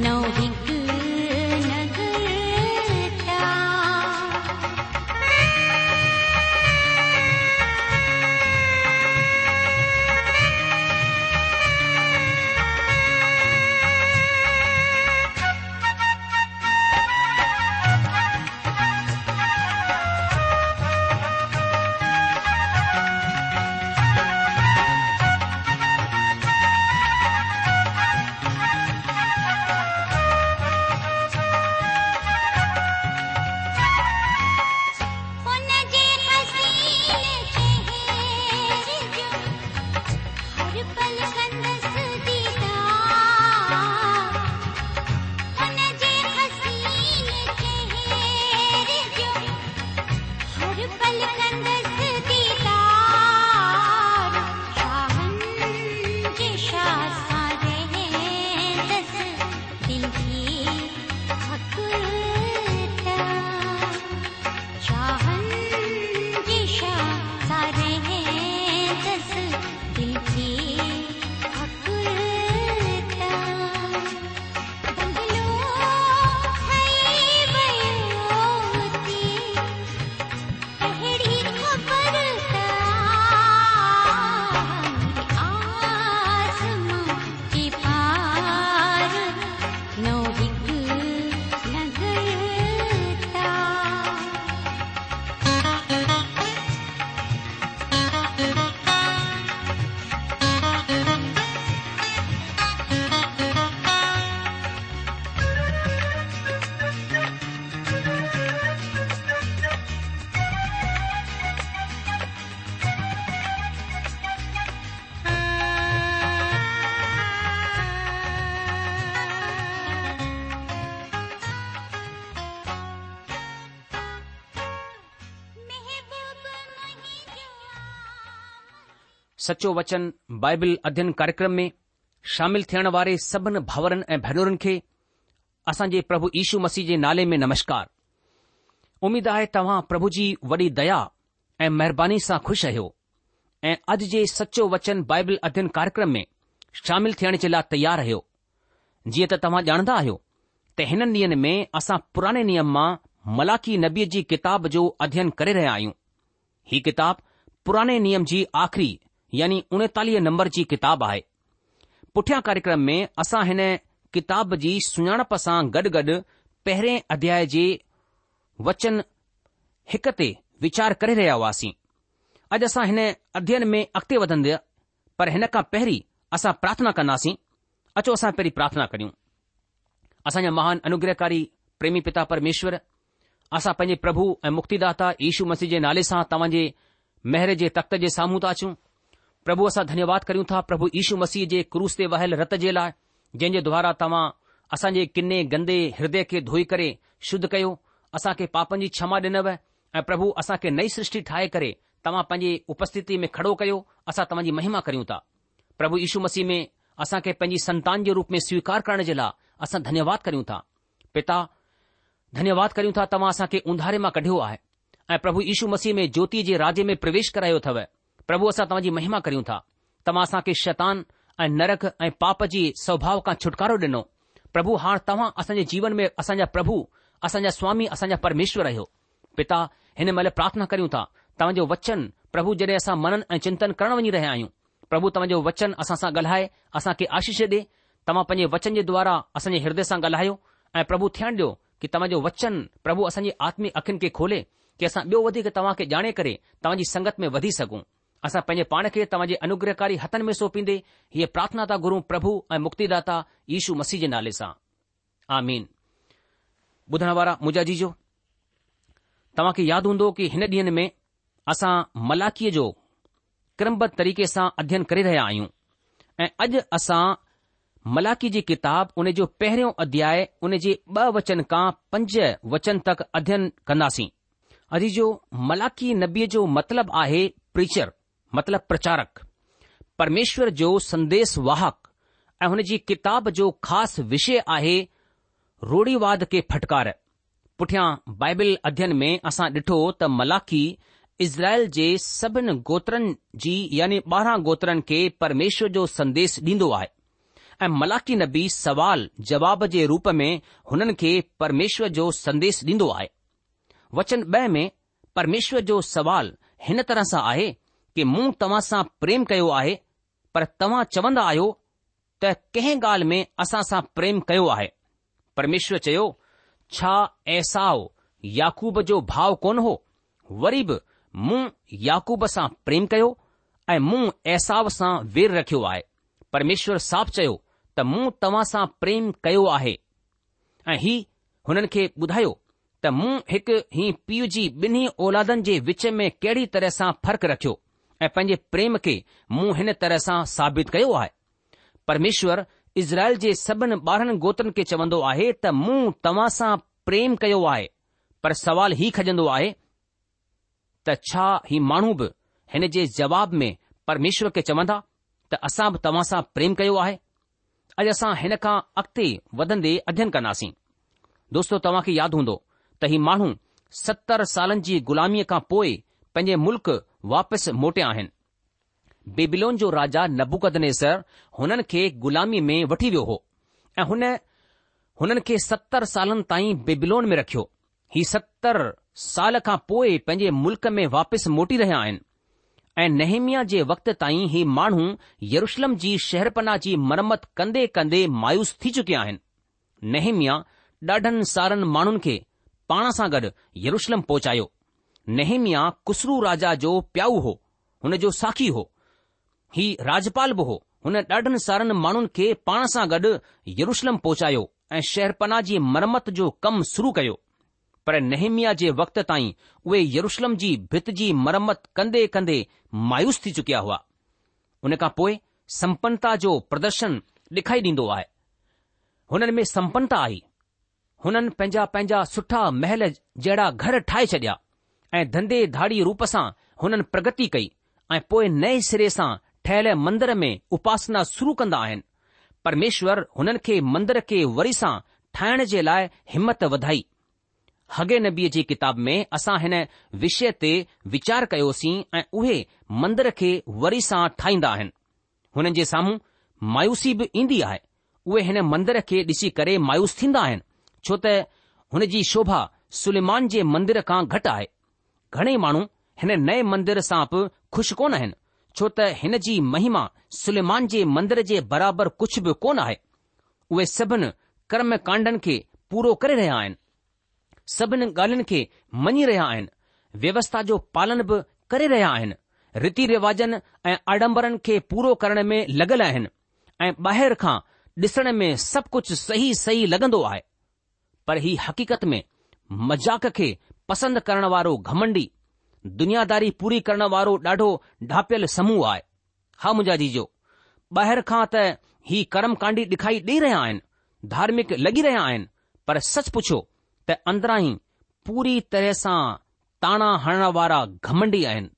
No. he सचो वचन Bible अध्ययन कार्यक्रम में शामिल थियण वारे सभिनी भाउरनि ऐं भेनरुनि खे असां जे प्रभु यीशु मसीह जे नाले में नमस्कार उमीद आहे तव्हां प्रभु जी वॾी दया ऐं महिरबानी सां खु़शि रहियो ऐं अॼु जे सचो वचन बाइबल अध्ययन कार्यक्रम में शामिल थियण जे लाइ तयार रहियो जीअं त तव्हां ॼाणंदा आहियो त हिननि ॾींहनि में असां पुराने नियम मां मलाकी नबीअ जी किताब जो अध्ययन करे रहिया आहियूं ही किताब पुराने नियम जी आख़िरी यानी उणेतालीह नंबर जी किताब आहे पुठियां कार्यक्रम में असां हिन किताब जी सुञाणप सां गॾु गॾु पहिरें अध्याय जे वचन हिक ते वीचार करे रहिया हुआसीं अॼु असां हिन अध्ययन में अॻिते वधंदे पर हिन खां पहिरीं असां प्रार्थना कंदासीं अचो असां पहिरीं प्रार्थना करियूं असांजा महान अनुग्रहकारी प्रेमी पिता परमेश्वर असां पंहिंजे प्रभु ऐं मुक्तिदाता यीशू मसीह जे नाले सां तव्हां जे मेहर जे तख़्त जे साम्हूं था अचूं પ્રભુ આસા ધન્યવાદ કર્યુ તા પ્રભુ ઈસુ મસીજે કુરુસ તે વહલ રતજેલા જજે દોહરા તમા આસાજે કને ગંદે હૃદય કે ધોઈ કરે શુદ્ધ કયો આસા કે પાપનજી ક્ષમા દિનવે એ પ્રભુ આસા કે નઈ સૃષ્ટિ ઠાય કરે તમા પંજી ઉપસ્થિતિ મે ખડો કયો આસા તમાજી મહિમા કર્યુ તા પ્રભુ ઈસુ મસી મે આસા કે પંજી સંતાન જો રૂપ મે સ્વીકાર કરને જલા આસા ધન્યવાદ કર્યુ તા પિતા ધન્યવાદ કર્યુ તા તમા આસા કે ઉંધારે માં કઢયો આ એ પ્રભુ ઈસુ મસી મે જ્યોતિ جي રાજે મે પ્રવેશ કરાયો થવે પ્રભુ આસા તમજી મહિમા કરીઉં તા તમાસા કે શેતાન એ નરક એ પાપજી સ્વભાવ કા છુટકારો દનો પ્રભુ હા તવા આસન જીવન મે આસન પ્રભુ આસન સ્વામી આસન પરમેશ્વર રયો પિતા હેને મેલે પ્રાર્થના કરીઉં તા તંજો વચન પ્રભુ જડે આસા મનન એ ચિંતન કરણ વની રહે આયુ પ્રભુ તમજો વચન આસા સા ગલહાય આસા કે આશીષ દે તમા પંજે વચન જે દ્વારા આસન હૃદય સા ગલહાયો એ પ્રભુ થણજો કે તમાજો વચન પ્રભુ આસન આત્મી અખન કે ખોલે કે આસા બયો વધી કે તવા કે જાણે કરે તાજી સંગત મે વધી સગુ असां पंहिंजे पाण खे तव्हांजे अनुग्रहकारी हथनि में सौपींदे हीअ प्रार्थना था गुरु प्रभु ऐं मुक्तिदाता यीशू मसीह जे नाले सां आमीन मीन ॿुधण वारा मुजाजी जो तव्हां यादि हूंदो कि हिन ॾींहं में असां मलाकीअ जो क्रमबद तरीक़े सां अध्यन करे रहिया आहियूं ऐं अॼु असां मलाकीअ जी किताब उन जो पहिरियों अध्याय उन जे ब वचन खां पंज वचन तक अध्यन कंदासीं अजी जो मलाकी नबीअ जो मतिलबु आहे प्रीचर मतलब प्रचारक परमेश्वर जो संदेश वाहक ऐं हुन जी किताब जो ख़ासि विषय आहे रूड़ीवाद के फटकार पुठियां बाइबल अध्ययन में असां ॾिठो त मलाखी इज़राइल जे सभिनी गोत्रनि जी यानी ॿारहं गोत्रनि खे परमेश्वर जो संदेश ॾीन्दो आहे ऐं मलाखी नबी सवाल जवाब जे रूप में हुननि खे परमेश्वर जो संदेश ॾींदो आहे वचन ॿ में परमेश्वर जो सवाल हिन तरह सां आहे કે મું તમાસા પ્રેમ કયો આહે પર તમા ચવંદ આયો ત કેહ ગાલ મે અસાસા પ્રેમ કયો આહે પરમેશ્વર ચયો છ એસાવ યાકુબ જો ભાવ કોન હો વરીબ મું યાકુબસા પ્રેમ કયો એ મું એસાવસા વેર રખ્યો આય પરમેશ્વર સાપ ચયો ત મું તમાસા પ્રેમ કયો આહે એ હી હનન કે બુધાયો ત મું એક હી પીજી બને ઓલાદન જે વિચે મે કેડી તરહસા ફરક રખ્યો ऐं पंहिंजे प्रेम खे मूं हिन तरह सां साबित कयो आहे परमेश्वर इज़राइल जे सभिनी ॿारहनि गोत्रनि खे चवंदो आहे त मूं तव्हां सां प्रेम कयो आहे पर सुवाल हीउ खजंदो आहे त छा ही माण्हू बि हिन जे जवाब में परमेश्वर खे चवंदा त असां बि तव्हां सां प्रेम कयो आहे अॼु असां हिन खां अॻिते वधंदे अध्यन कंदासीं दोस्तो तव्हां यादि हूंदो त ही माण्हू सतरि सालनि जी ग़ुलामीअ खां पोइ पंहिंजे मुल्क़ वापसि मोटिया आहिनि बेबिलोन जो राजा नबुकद नेसर हुननि खे ग़ुलामी में वठी वियो हो ऐं हुननि खे सतरि सालनि ताईं बेबिलोन में रखियो हीउ सतरि साल खां पोइ पंहिंजे मुल्क़ में वापसि मोटी रहिया आहिनि ऐं नेमिया जे वक़्त ताईं ही माण्हू यरुशलम जी शहरपना जी मरम्मत कंदे कंदे मायूस थी चुकिया आहिनि नेहमिया ॾाढनि सारनि माण्हुनि खे पाण सां गॾु यरुशलम पहुचायो नेमिया कुसरू राजा जो प्याऊ हो हुन जो साखी हो ही राजपाल बि हो हुन ॾाढनि सारनि माण्हुनि खे पाण सां गॾु यरुषलम पहुचायो ऐं शहरपना जी मरम्मत जो कमु शुरू कयो पर नेमिया जे वक़्त ताईं उहे यरुशलम जी भित जी मरम्मत कंदे कंदे मायूस थी चुकिया हुआ हुन खां पोइ संपन्नता जो प्रदर्शन ॾेखाई डीन्दो आहे हुननि में संपन्नता आई हुननि पंहिंजा पंहिंजा सुठा महल जहिड़ा घर ठाहे छडि॒या ऐं धंधे धाड़ी रूप सां हुननि प्रगति कई ऐं पोइ नए सिरे सां ठहियल मंदर में उपासना शुरू कंदा आहिनि परमेश्वर हुननि खे मंदर खे वरी सां ठाहिण जे लाइ हिमत वधाई हगे नबीअ जी किताब में असां हिन विषय ते वीचार कयोसीं ऐं उहे मंदर खे वरी सां ठाहींदा आहिनि हुननि जे साम्हूं मायूसी बि ईंदी आहे उहे हिन मंदर खे ॾिसी करे मायूस थींदा आहिनि छो त हुन जी शोभा सुलेमान जे मंदर खां घटि आहे ઘણે માનું હેને નય મંદિર સાપ ખુશ કોન હેન છોતે હેનજી મહિમા સુલેમાન જે મંદિર જે બરાબર કુછ ભ કોન આય ઓય સબન કર્મકાંડન કે પૂરો કરે રહ્યા હેન સબન ગાલન કે મની રહ્યા હેન વ્યવસ્થા જો પાલન ભ કરે રહ્યા હેન રીતિ રિવાજન એ આડંબરન કે પૂરો કરને મે લગલા હેન એ બહારખા દસને મે સબ કુછ સહી સહી લાગંદો આય પર હી હકીકત મે મજાક કે पसंदि करण वारो घमंडी दुनियादारी पूरी करणु वारो ॾाढो डापियल समूह आहे हा मुंहिंजा जीजो ॿाहिरि खां त ही कर्मकांडी ॾेखारी ॾेई रहिया आहिनि धार्मिक लॻी रहिया आहिनि पर सच पुछो त अंदरां ई पूरी तरह सां ताणा हणण वारा घमंडी आहिनि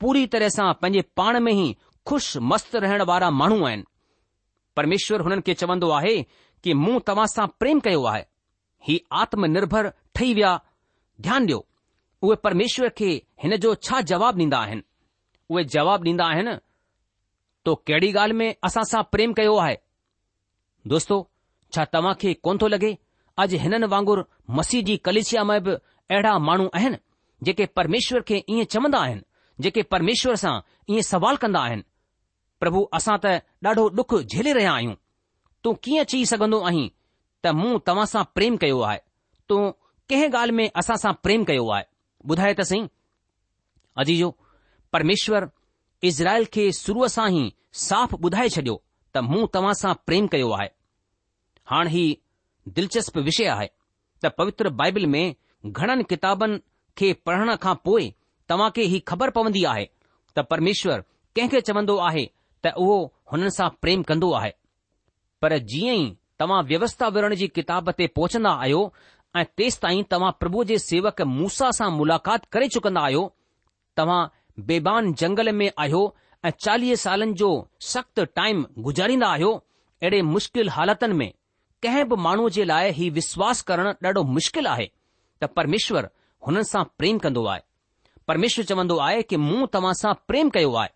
पूरी तरह सां पंहिंजे पाण में ई खु़शि मस्तु रहण वारा माण्हू आहिनि परमेश्वर हुननि खे चवंदो आहे कि मूं तव्हां सां प्रेम कयो आहे हीउ आत्मनिर्भर ठही विया ध्यानु ॾियो उहे परमेश्वर खे हिन जो छा जवाबु ॾींदा आहिनि उहे जवाबु ॾींदा आहिनि तो कहिड़ी ॻाल्हि में असां सां प्रेम कयो आहे दोस्तो छा तव्हां खे कोन थो लॻे अॼु हिननि वांगुर जी कलेशिया में बि अहिड़ा माण्हू आहिनि जेके परमेश्वर खे ईअं चवंदा आहिनि जेके परमेश्वर सां ईअं सवाल कंदा आहिनि प्रभु असां त ॾाढो डुख झेले रहिया आहियूं तूं कीअं चई सघंदो आहीं त मूं तव्हां सां प्रेम कयो आहे तूं कंहिं ॻाल्हि में असां सां प्रेम कयो आहे ॿुधाए त सही अजीजो परमेश्वर इज़राइल खे शुरूअ सां ई साफ़ ॿुधाए छॾियो त मूं तव्हां सां प्रेम कयो आहे हाणे ही दिलचस्प विषय आहे त पवित्र बाइबिल में घणनि किताबनि खे पढ़ण खां पोइ तव्हां खे ही ख़बर पवंदी आहे त परमेश्वर कंहिंखे चवंदो आहे त उहो हुननि सां प्रेम कंदो आहे पर जीअं ई तव्हां व्यवस्था विरण जी किताब ते पहुचंदा आहियो ऐं तेसि ताईं तव्हां प्रभु जे सेवक मूसा सां मुलाक़ात करे चुकंदा आहियो तव्हां बेबान जंगल में आहियो ऐं चालीह सालनि जो सख़्तु टाइम गुज़ारींदा आहियो अहिड़े मुश्किल हालतुनि में कंहिं बि माण्हूअ जे लाइ ही विश्वास करणु ॾाढो मुश्किल आहे त परमेश्वर हुननि सां प्रेम कंदो आहे परमेश्वर चवंदो आहे कि मूं तव्हां सां प्रेम कयो आहे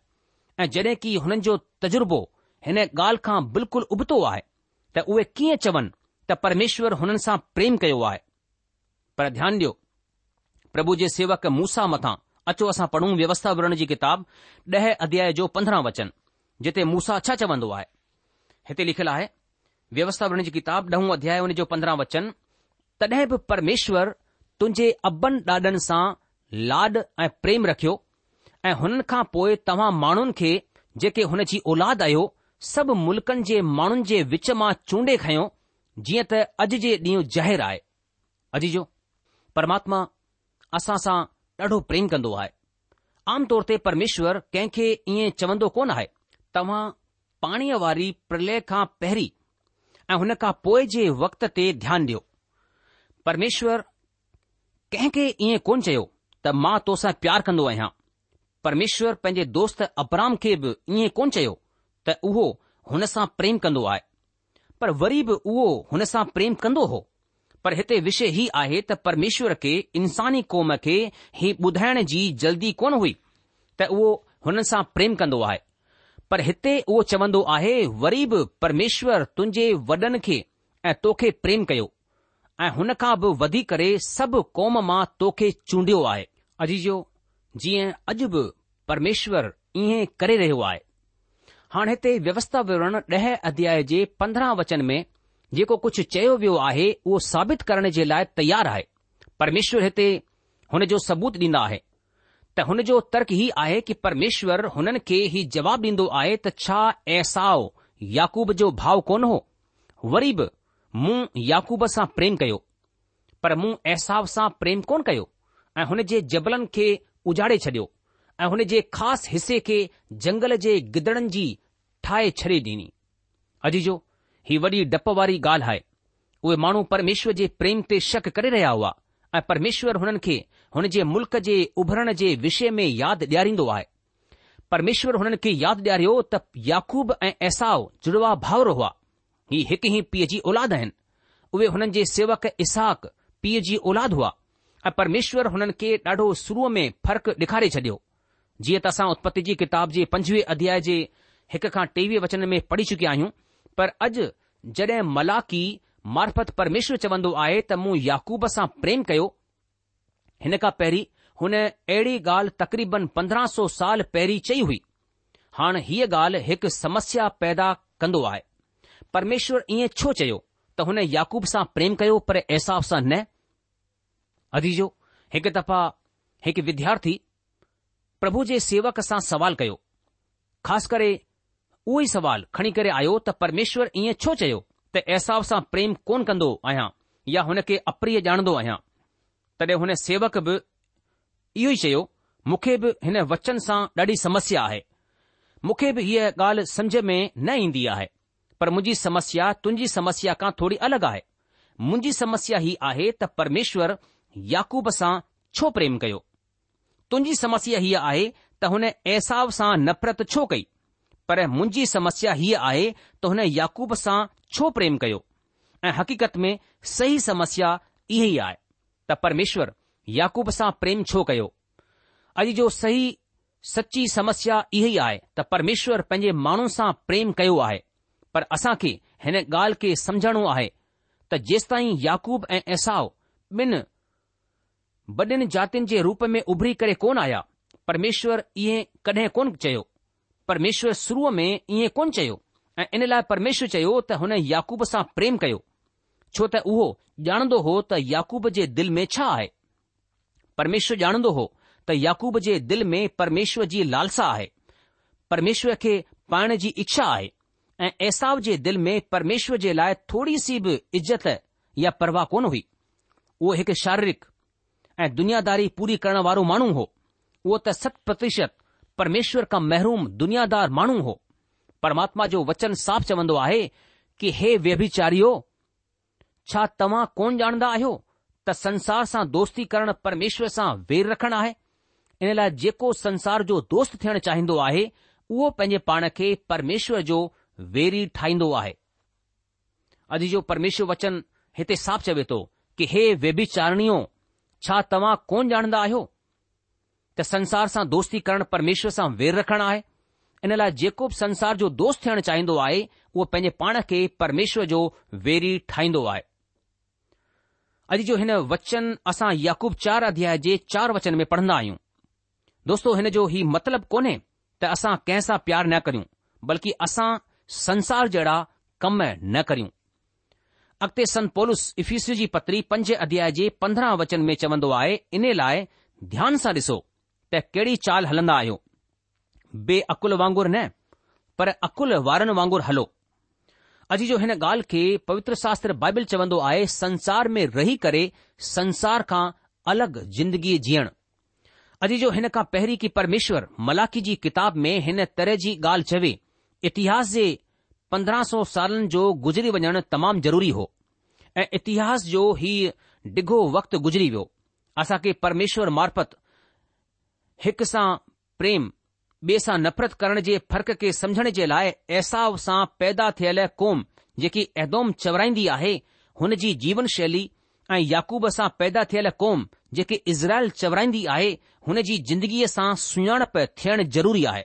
ऐं जॾहिं की हुननि जो तज़ुर्बो हिन ॻाल्हि खां बिल्कुलु उबतो आहे त उहे कीअं चवनि त परमेश्वर हुननि सां प्रेम कयो आहे पर ध्यानु ॾियो प्रभु जे सेवक मूसा मथां अचो असां पढ़ूं व्यवस्था विरण जी किताब ॾह अध्याय जो पंद्रहं वचन जिते मूसा छा चवंदो आहे हिते लिखियलु आहे व्यवस्था विरण जी किताब ॾहों अध्याय हुन जो पंद्रहं वचन तॾहिं बि परमेश्वर तुंहिंजे अबनि ॾाॾनि सां लाॾ ऐं प्रेम रखियो ऐं हुननि खां पोइ तव्हां माण्हुनि खे जेके हुन जी औलाद आहियो सभु मुल्कनि जे माण्हुनि जे विच मां चूंडे खयो जीअं त अॼु जे ॾींहुं ज़ाहिरु आहे अॼु जो परमात्मा असां सां ॾाढो प्रेम कंदो आहे आम तौर ते परमेश्वरु कंहिंखे ईअं चवंदो कोन आहे तव्हां पाणीअ वारी प्रलय खां पहिरीं ऐं हुन खां पोइ जे वक़्त ते ध्यानु ॾियो परमेश्वर कंहिं खे ईएं कोन चयो त मां तोसां प्यार कंदो आहियां परमेश्वर पंहिंजे दोस्त अबराम खे बि ईअं कोन चयो त उहो हुन सां प्रेम कंदो आहे पर वरी बि उहो हुन सां प्रेम कंदो हो पर हिते विषय हीउ आहे त परमेश्वर खे इंसानी कौम खे ही ॿुधाइण जी जल्दी कोन हुई त उहो हुन सां प्रेम कंदो आहे पर हिते उहो चवंदो आहे वरी बि परमेश्वर तुंहिंजे वॾनि खे ऐं तोखे प्रेम कयो ऐं हुन खां बि वधी करे सभु क़ौम मां तोखे चूंडियो आहे अजीजो जीअं अॼु बि परमेश्वर ईअं करे रहियो आहे हाणे हिते व्यवस्था विवरण ॾह अध्याय जे पंद्रहं वचन में जेको कुझु चयो वियो आहे उहो साबित करण जे लाइ तयारु आहे परमेश्वर हिते हुन जो सबूत ॾींदा आहे त हुन जो तर्क ई आहे कि परमेश्वरु हुननि खे हीउ जवाबु ॾींदो आहे त छा ऐसाउ याकूब जो भाव कोन हो वरी बि मूं याकूब सां प्रेम कयो पर मूं असााव सां प्रेम कोन कयो ऐं हुन जे जबलनि खे उजाड़े छॾियो ऐं हुन जे ख़ासि हिसे खे जंगल जे गिदड़नि जी ठाहे छॾे ॾिनी ही वॾी डप वारी ॻाल्हि आहे उहे माण्हू परमेश्वर जे प्रेम ते शक करे रहिया हुआ ऐं परमेश्वर हुननि खे हुन जे मुल्क जे उभरण जे विषय में यादि ॾियारींदो आहे परमेश्वर हुननि खे यादि ॾियारियो त याकूब ऐं ऐसाउ जुड़वा भावर हुआ हीउ हिक ई पीउ जी औलाद आहिनि उहे हुननि जे सेवक इसाक़ पीउ जी औलाद हुआ ऐं परमेश्वर हुननि खे ॾाढो शुरूअ में फ़र्क़ु ॾेखारे छॾियो जीअं त असां उत्पति जी किताब जे पंजवीह अध्याय जे हिक खां टेवीह वचन में पढ़ी चुकिया आहियूं पर अॼु जॾहिं मलाकी मार्फत परमेश्वर चवंदो आहे त मूं याकूब सां प्रेम कयो हिन खां पहिरीं हुन अहिड़ी ॻाल्हि तक़रीबन पंद्रहं सौ साल पहिरीं चई हुई हाणे हीअ ॻाल्हि हिकु समस्या पैदा कंदो आहे परमेश्वर ईअं छो चयो त हुन याकूब सां प्रेम कयो पर अहसास सां न अदीजो हिकु दफ़ा हिकु विद्यार्थी प्रभु जे सेवक सां सवाल कयो ख़ासि करे उहो ई सवाल खणी करे आयो त परमेश्वर ईअं छो चयो त एसाब सां प्रेम कोन कंदो आहियां या हुन खे अप्रिय ॼाणंदो आहियां तॾहिं हुन सेवक बि इहो ई चयो मूंखे बि हिन वचन सां ॾाढी समस्या आहे मूंखे बि हीअ ॻाल्हि सम्झ में न ईंदी आहे पर मुंहिंजी समस्या तुंहिंजी समस्या खां थोरी अलॻि आहे मुंहिंजी समस्या हीअ आहे त परमेश्वर याकूब सां छो प्रेम कयो तुंहिंजी समस्या हीअ आहे त हुन एसाब सां नफ़रत छो कई पर मुंहिंजी समस्या हीअ आहे त हुन याकूब सां छो प्रेम कयो ऐं हक़ीक़त में सही समस्या इहो आहे त परमेश्वर याकूब सां प्रेम छो कयो अॼु जो सही सची समस्या इहो ई आहे त परमेश्वर पंहिंजे माण्हू सां प्रेम कयो आहे पर असां खे हिन ॻाल्हि खे समझणो आहे त जेस याकूब ऐं ऐसाओ ॿिनि वॾियुनि जातियुनि जे रूप में उभरी करे कोन आया परमेश्वर इहे कडहिं कोन चयो પરમેશ્વર શરૂમાં એય કોન છયો એને લાય પરમેશ્વર છયો તો હને યાકુબ સા પ્રેમ કયો છો તો ઓ જાણદો હો તો યાકુબ જે દિલ મે છા આય પરમેશ્વર જાણદો હો તો યાકુબ જે દિલ મે પરમેશ્વરજી લાલસા આય પરમેશ્વર કે પાણજી ઈચ્છા આય એ એસાવ જે દિલ મે પરમેશ્વર જે લાય થોડી સી ઉ ઇજત يا પરવા કોન હી વો એક શારીરિક એ દુનિયાદારી પૂરી કરણ વાળો માનું હો ઓ તે 7% પરમેશ્વર કા મહેરુમ દુનિયાદાર માણુ હો પરમાત્મા જો વચન સાપ ચવંદો આહે કે હે વેભિચારિયો છા તમા કોણ જાણદા આયો ત સંસાર સા દોસ્તી કરણ પરમેશ્વર સા વેર રખણ આહે ઇનેલા જેકો સંસાર જો દોસ્ત થણ ચાહીndo આહે વો પેજે પાણકે પરમેશ્વર જો વેરી ઠાઈndo આહે અધી જો પરમેશ્વર વચન હતે સાપ ચવે તો કે હે વેભિચારણિયો છા તમા કોણ જાણદા આયો त संसार सां दोस्ती करणु परमेश्वर सां वेर रखणु आहे इन लाइ जेको बि संसार जो दोस्त थियणु चाहींदो आहे उहो पंहिंजे पाण खे परमेश्वर जो वेरी ठाहींदो आहे अॼु जो हिन वचन असां याकूब चार अध्याय जे चार वचन में पढ़ंदा आहियूं दोस्तो हिन जो हीउ मतिलबु कोन्हे त असां कंहिंसां प्यार न करियूं बल्कि असां संसार जहिड़ा कम न करियूं अॻिते संत पोलिस इफीसी जी पत्री पंज अध्याय जे पंद्रहं वचन में चवंदो आहे इन लाइ ध्यान सां ॾिसो त कहिड़ी चाल हलंदा आहियूं बे अकुल वांगुरु न पर अकुल वारनि वांगुरु हलो अॼु जो हिन ॻाल्हि खे पवित्र शास्त्र बाइबिल चवंदो आहे संसार में रही करे संसार खां अलॻि जिंदगी जीअणु अॼु जो हिन खां पहिरीं की परमेश्वर मलाखी जी किताब में हिन तरह जी ॻाल्हि चवे इतिहास जे पंद्रहं सौ सालनि जो गुज़री वञणु तमामु ज़रूरी हो ऐं इतिहास जो ई ॾिघो वक़्तु गुज़री वियो असां परमेश्वर मार्फत हिक सां प्रेम ॿिए सां नफ़रत करण जे फ़र्क़ खे समझण जे लाइ ऐसाव सां पैदा थियल क़ौम जेकी ऐदोदोम चवराईंदी आहे हुन जी जीवन शैली ऐं याकूब सां पैदा थियल क़ौम जेकी इज़राइल चवराईंदी आहे हुन जी जिंदगीअ सां सुञाणप थियण ज़रूरी आहे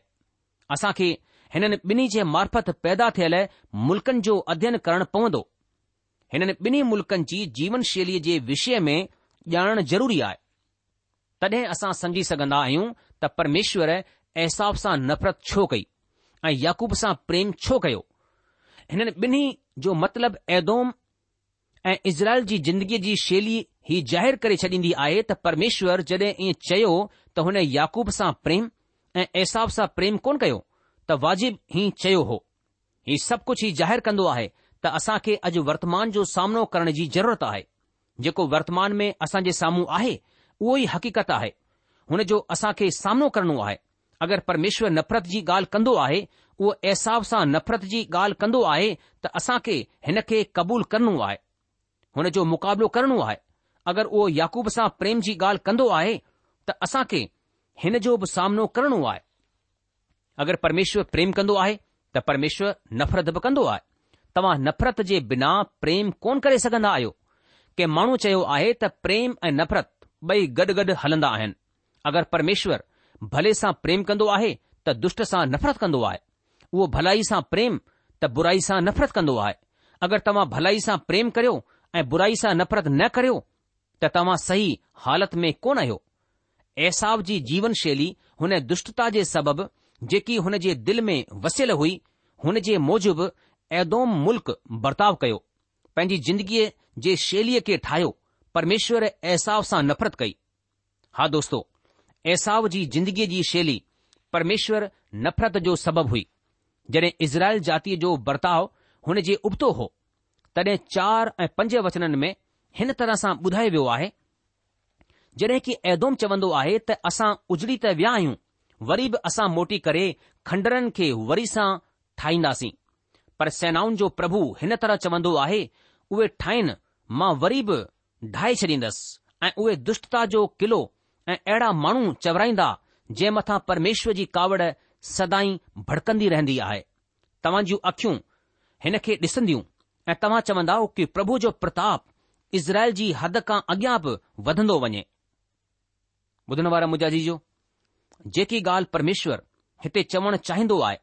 असां खे हिननि ॿिन्ही जे मार्फत पैदा थियल मुल्क़नि जो अध्ययन करणु पवंदो हिननि ॿिन्ही मुल्कनि जी जीवन शैलीअ जे विषय में ॼाणणु ज़रूरी आहे तॾहिं असां समझी सघंदा आहियूं त परमेश्वर अहसाब सां नफ़रत छो कई ऐं याकूब सां प्रेम छो कयो हिननि ॿिन्ही जो मतिलब ऐदोम ऐं इज़राइल जी ज़िंदगीअ जी शैली ही ज़ाहिर करे छॾींदी आहे त परमेश्वर जड॒हिं ईअं चयो त हुन याकूब सां प्रेम ऐं अहसाब सां प्रेम कोन कयो त वाजिब ई चयो हो ही सभु कुझु ई ज़ाहिरु कंदो आहे त असां खे अॼु वर्तमान जो सामनो करण जी ज़रूरत आहे जेको वर्तमान में असांजे साम्हूं आहे उहो ई हक़ीक़त आहे हुन जो असां खे सामनो करणो आहे अगरि परमेश्वर नफ़रत जी ॻाल्हि कंदो आहे उहो अहसाब सां नफ़रत जी ॻाल्हि कंदो आहे त असां खे हिन खे क़बूल करणो आहे हुन जो मुक़ाबिलो करणो आहे अगरि उहो याक़ूब सां प्रेम जी ॻाल्हि कंदो आहे त असां खे हिन जो बि सामनो करणो आहे अगरि परमेश्वर प्रेम कंदो आहे त परमेश्वर नफ़रत बि कंदो आहे तव्हां नफ़रत जे बिना प्रेम कोन करे सघंदा आहियो कंहिं माण्हू चयो आहे त प्रेम ऐं नफ़रत ॿई गॾु गॾु हलंदा आहिनि अगरि परमेश्वर भले सां प्रेम कंदो आहे त दुष्ट सां नफ़रत कंदो आहे उहो भलाई सां प्रेम त बुराई सां नफ़रत कंदो आहे अगरि तव्हां भलाई सां प्रेम करियो ऐं बुराई सां नफ़रत न करियो त तव्हां सही हालति में कोन आहियो ऐसाब जी जीवन शैली हुन दुष्टता जे सबबि जेकी हुन जे दिलि में वसियलु हुई हुन जे मूजिबि ऐदोम मुल्क़्क़ बर्ताउ कयो पंहिंजी ज़िंदगीअ जे शैलीअ खे ठाहियो परमेश्वर ऐसाओ सां नफ़रत कई हा दोस्तो ऐसाउ जी जिंदगीअ जी शैली परमेश्वर नफ़रत जो सबबु हुई जड॒हिं इज़राइल जाती जो बर्ताव हुन जे उबतो हो तॾहिं चारि ऐं पंज वचननि में हिन तरह सां ॿुधाए वियो आहे जड॒हिं कि एदोदोम चवन्दो आहे त असां उजड़ी त विया आहियूं वरी बि असां मोटी करे खंडरनि खे वरी सां ठाहींदासीं पर सेनाउनि जो प्रभु हिन तरह चवंदो आहे उहे ठाहिनि मां वरी बि ढाए छॾींदसि ऐं उहे दुष्टता जो किलो ऐं अहिड़ा माण्हू चवराईंदा जंहिं मथां परमेश्वर जी कावड़ सदाई भड़कंदी रहंदी आहे तव्हां जूं अख़ियूं हिन खे ॾिसंदियूं ऐं तव्हां चवंदव कि प्रभु जो प्रताप इज़राइल जी हद खां अॻियां बि वधंदो वञे ॿुधण वारा मुजाजी जो जेकी ॻाल्हि परमेश्वर हिते चवण चाहींदो आहे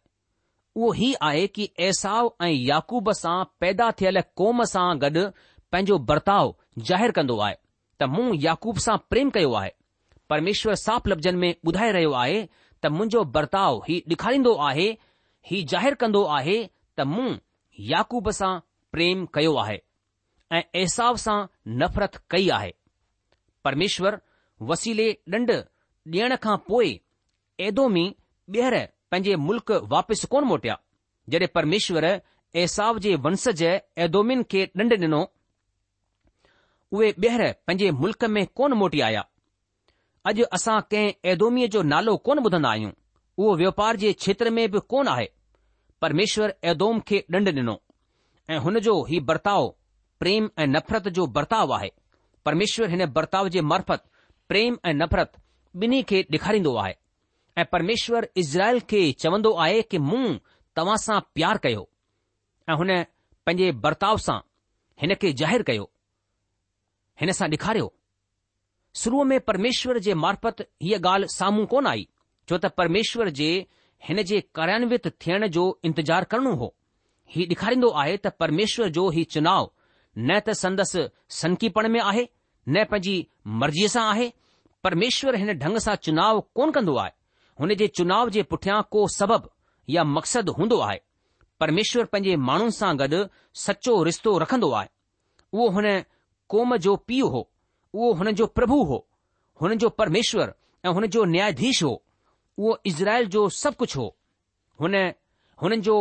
उहो ई आहे की एसाव ऐं याकूब सां पैदा थियल क़ौम सां गॾु पंहिंजो बर्ताव ज़ाहिरु कंदो आहे त मूं याकूब सां प्रेम कयो आहे परमेश्वर साफ लफ़्ज़नि में ॿुधाए रहियो आहे त मुंहिंजो बर्ताव ही ॾेखारींदो आहे ही ज़ाहिरु कंदो आहे त मूं याकूब सां प्रेम कयो आहे ऐं ऐसाब सां नफ़रत कई आहे परमेश्वर वसीले ॾंड ॾियण खां पोइ ऐदोमी ॿीहर पंहिंजे मुल्क़ वापसि कोन मोटिया जॾहिं परमेश्वर ऐसाब जे वंश जे ऐदोदोमियुनि खे ॾंड ॾिनो उहे ॿीहर पंहिंजे मुल्क़ में कोन मोटी आया अॼु असां कंहिं ऐदोमीअ जो नालो कोन ॿुधंदा आहियूं उहो वापार जे क्षेत्र में बि कोन आहे परमेश्वर एदोम खे ॾंड डि॒नो ऐं हुन जो हीउ बर्ताव प्रेम ऐं नफ़रत जो बर्ताउ आहे परमेश्वर हिन बर्ताव जे मार्फत प्रेम ऐं नफ़रत ॿिन्ही खे डे॒खारींदो आहे ऐ परमेश्वर इज़राइल खे चवन्दो आहे कि मूं तव्हां सां प्यार कयो ऐं हुन पंहिंजे बर्ताउ सां हिन खे ज़ाहिरु कयो हिन सां ॾेखारियो शुरूअ में परमेश्वर जे मार्फत हीअ ॻाल्हि साम्हूं कोन आई छो त परमेश्वर जे हिन जे कार्यान्वित थियण जो इंतज़ार करणो हो ही ॾेखारींदो आहे त परमेश्वर जो हीउ चुनाव न त संदसि सनकीपण में आहे न पंहिंजी मर्ज़ीअ सां आहे परमेश्वर हिन ढंग सां चुनाव कोन कंदो आहे हुन जे चुनाव जे पुठियां को सबब या मक़सदु हूंदो आहे परमेश्वर पंहिंजे माण्हुनि सां गॾु सचो रिश्तो रखंदो आहे उहो हुन कौम जो पीउ हो उहो हुननि जो प्रभु हो हुननि जो परमेश्वर ऐं हुन जो न्याधीश हो उहो इज़राइल जो सभु कुझु हो हुननि जो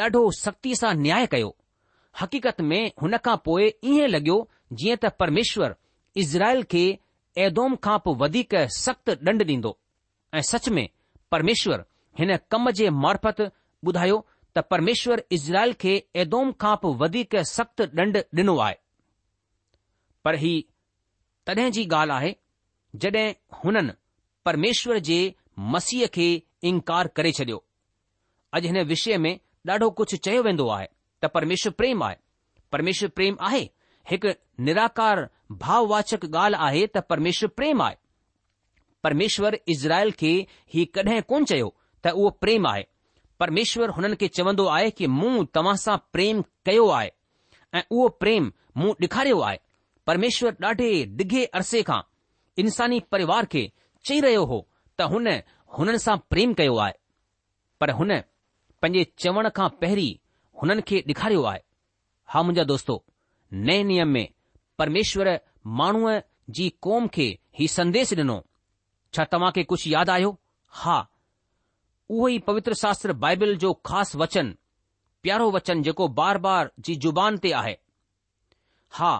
ॾाढो सख़्ती सां न्याय कयो हक़ीक़त में हुन खां पोए ई लॻयो जीअं त परमेश्वर इज़राइल खे एदोदोम खां पोइ वधीक सख़्तु ॾंढ ॾींदो ऐं सच में परमेश्वर हिन कम जे मार्फत ॿुधायो त परमेश्वर इज़राइल खे एदोम खां पो वधीक सख़्त ॾंडु ॾिनो आहे पर ही तॾहिं जी ॻाल्हि आहे जॾहिं हुननि परमेश्वर जे मसीह खे इनकार करे छडि॒यो अॼु हिन विषय में ॾाढो कुझु चयो वेंदो आहे त परमेश्वर प्रेम आहे परमेश्वर प्रेम आहे हिकु निराकार भाववाचक ॻाल्हि आहे त परमेश्वर प्रेम आहे परमेश्वर इज़राइल खे ही कॾहिं कोन चयो त उहो प्रेम आहे परमेश्वर हुननि खे चवंदो आहे कि मूं तव्हां सां प्रेम कयो आहे ऐं उहो प्रेम मूं ॾेखारियो आहे परमेश्वर ॾाढे ॾिघे अरसे खां इंसानी परिवार खे चई रहियो हो त हुन हुननि सां प्रेम कयो आहे पर हुन पंहिंजे चवण खां पहिरीं हुननि खे ॾेखारियो आहे हा मुंहिंजा दोस्तो नए नियम में परमेश्वर माण्हूअ जी क़ौम खे ही संदेश डि॒नो छा तव्हां खे कुझु यादि आहियो हा उहो ई पवित्र शास्त्र बाइबल जो ख़ासि वचन प्यारो वचन जेको बार बार जी ज़ुबान ते आहे हा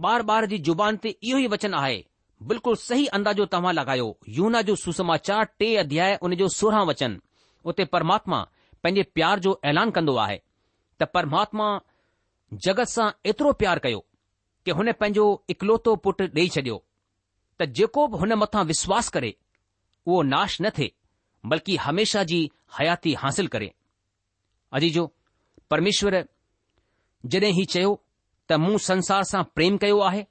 बार बार जी ज़ुबान ते इहो ई वचन आहे बिल्कुलु सही अंदाज़ो तव्हां लॻायो यूना जो सुसमाचार टे अध्याय उन जो सोरहं वचन उते परमात्मा पंहिंजे प्यार जो ऐलान कंदो आहे त परमात्मा जगत सां एतिरो प्यार कयो कि हुन पंहिंजो इकलोतो पुटु ॾेई छडि॒यो त जेको बि हुन मथां विश्वास करे उहो नाश न थे बल्कि हमेशा जी हयाती हासिल करे अजी जो परमेश्वर जॾहिं ही चयो त मूं संसार सां प्रेम कयो आहे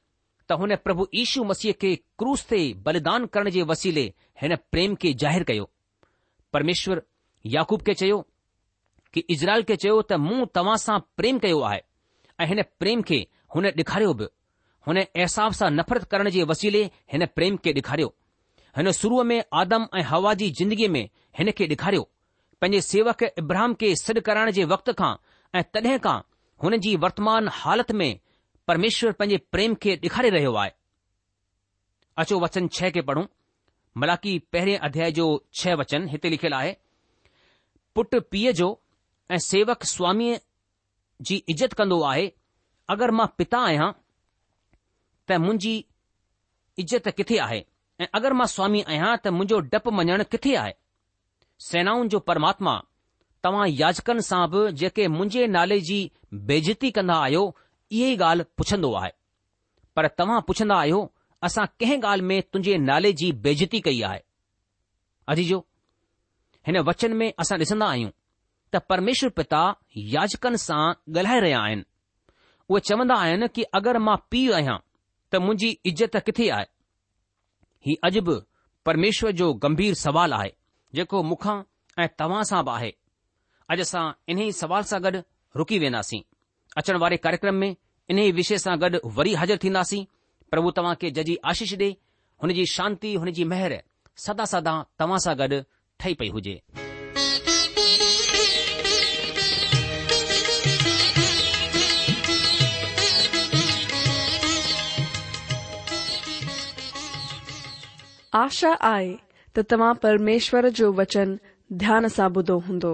त हुन प्रभु ईशू मसीह खे क्रूस ते बलिदान करण जे वसीले हिन प्रेम खे ज़ाहिरु कयो परमेश्वर याकूब खे चयो कि इजराइल खे चयो त मूं तव्हां सां प्रेम कयो आहे ऐं हिन प्रेम खे हुन ॾेखारियो बि हुन अहसाफ़ सां नफ़रत करण जे वसीले हिन प्रेम खे ॾेखारियो हिन शुरूअ में आदम ऐं हवा जी ज़िंदगीअ में हिन खे ॾेखारियो पंहिंजे सेवक इब्राहम खे सॾु कराइण जे वक़्त खां ऐं तॾहिं खां हुन जी वर्तमान हालति में परमेश्वर पंहिंजे प्रेम खे ॾेखारे रहियो आहे अचो वचन छह खे पढ़ूं मलाकी पहिरियों अध्याय जो छह वचन हिते लिखियलु आहे पुट पीउ जो ऐं सेवक स्वामीअ जी इज़त कन्दो आहे अगरि मां पिता आहियां त मुंहिंजी इज़त किथे आहे ऐं अगरि मां स्वामी आहियां त मुंहिंजो डपु मञणु किथे आहे सेनाउनि जो परमात्मा तव्हां याचकनि सां बि जेके मुंहिंजे नाले जी बेज़ती कन्दा आहियो इहे ई ॻाल्हि पुछंदो आहे पर तव्हां पुछन्दा आहियो असां कंहिं ॻाल्हि में तुंहिंजे नाले जी बेइज़ती कई आहे अज जो हिन वचन में असां डि॒सन्दा आहियूं त परमेश्वर पिता याचकनि सां ॻाल्हाए रहिया आहिनि उहे चवन्दा आहिनि कि अगरि मां पीउ आहियां त मुंहिंजी इज़त किथे आहे ही अॼु बि परमेश्वर जो गंभीर सवाल आहे जेको मूंखां ऐं तव्हां सां बि आहे अॼु असां इन्ही सवाल सां गॾु रुकी वेंदासीं अचण वारे कार्यक्रम में इन ई विषय सां गॾु वरी हाज़िर थींदासीं प्रभु तव्हां खे जजी आशीष ॾे हुन जी शांती हुन जी मेहर सदा सदा तव्हां सां गॾु ठही पई हुजे आशा आहे त तव्हां परमेश्वर जो वचन ध्यान सां ॿुधो हूंदो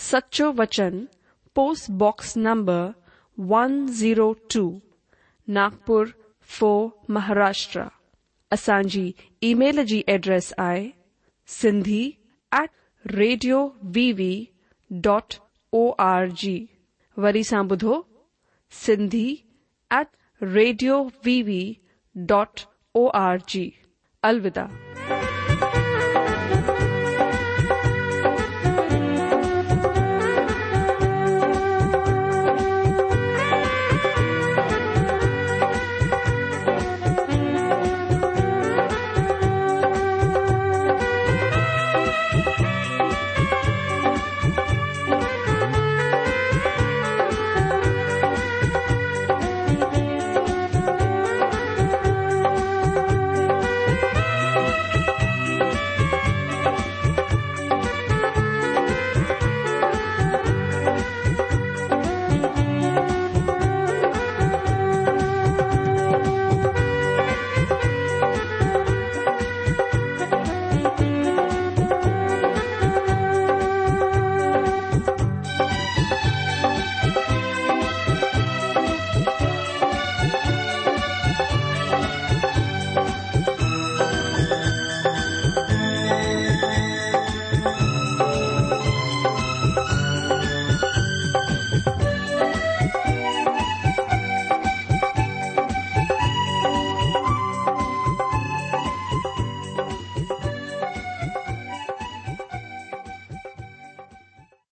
सच्चो वचन पोस्ट बॉक्स नंबर 102 नागपुर फो महाराष्ट्र असल ईमेल एड्रेस आहे Sindhi at radio V V dot O R G वरी सां बुधो Sindhi at radio V V dot O R G अलविदा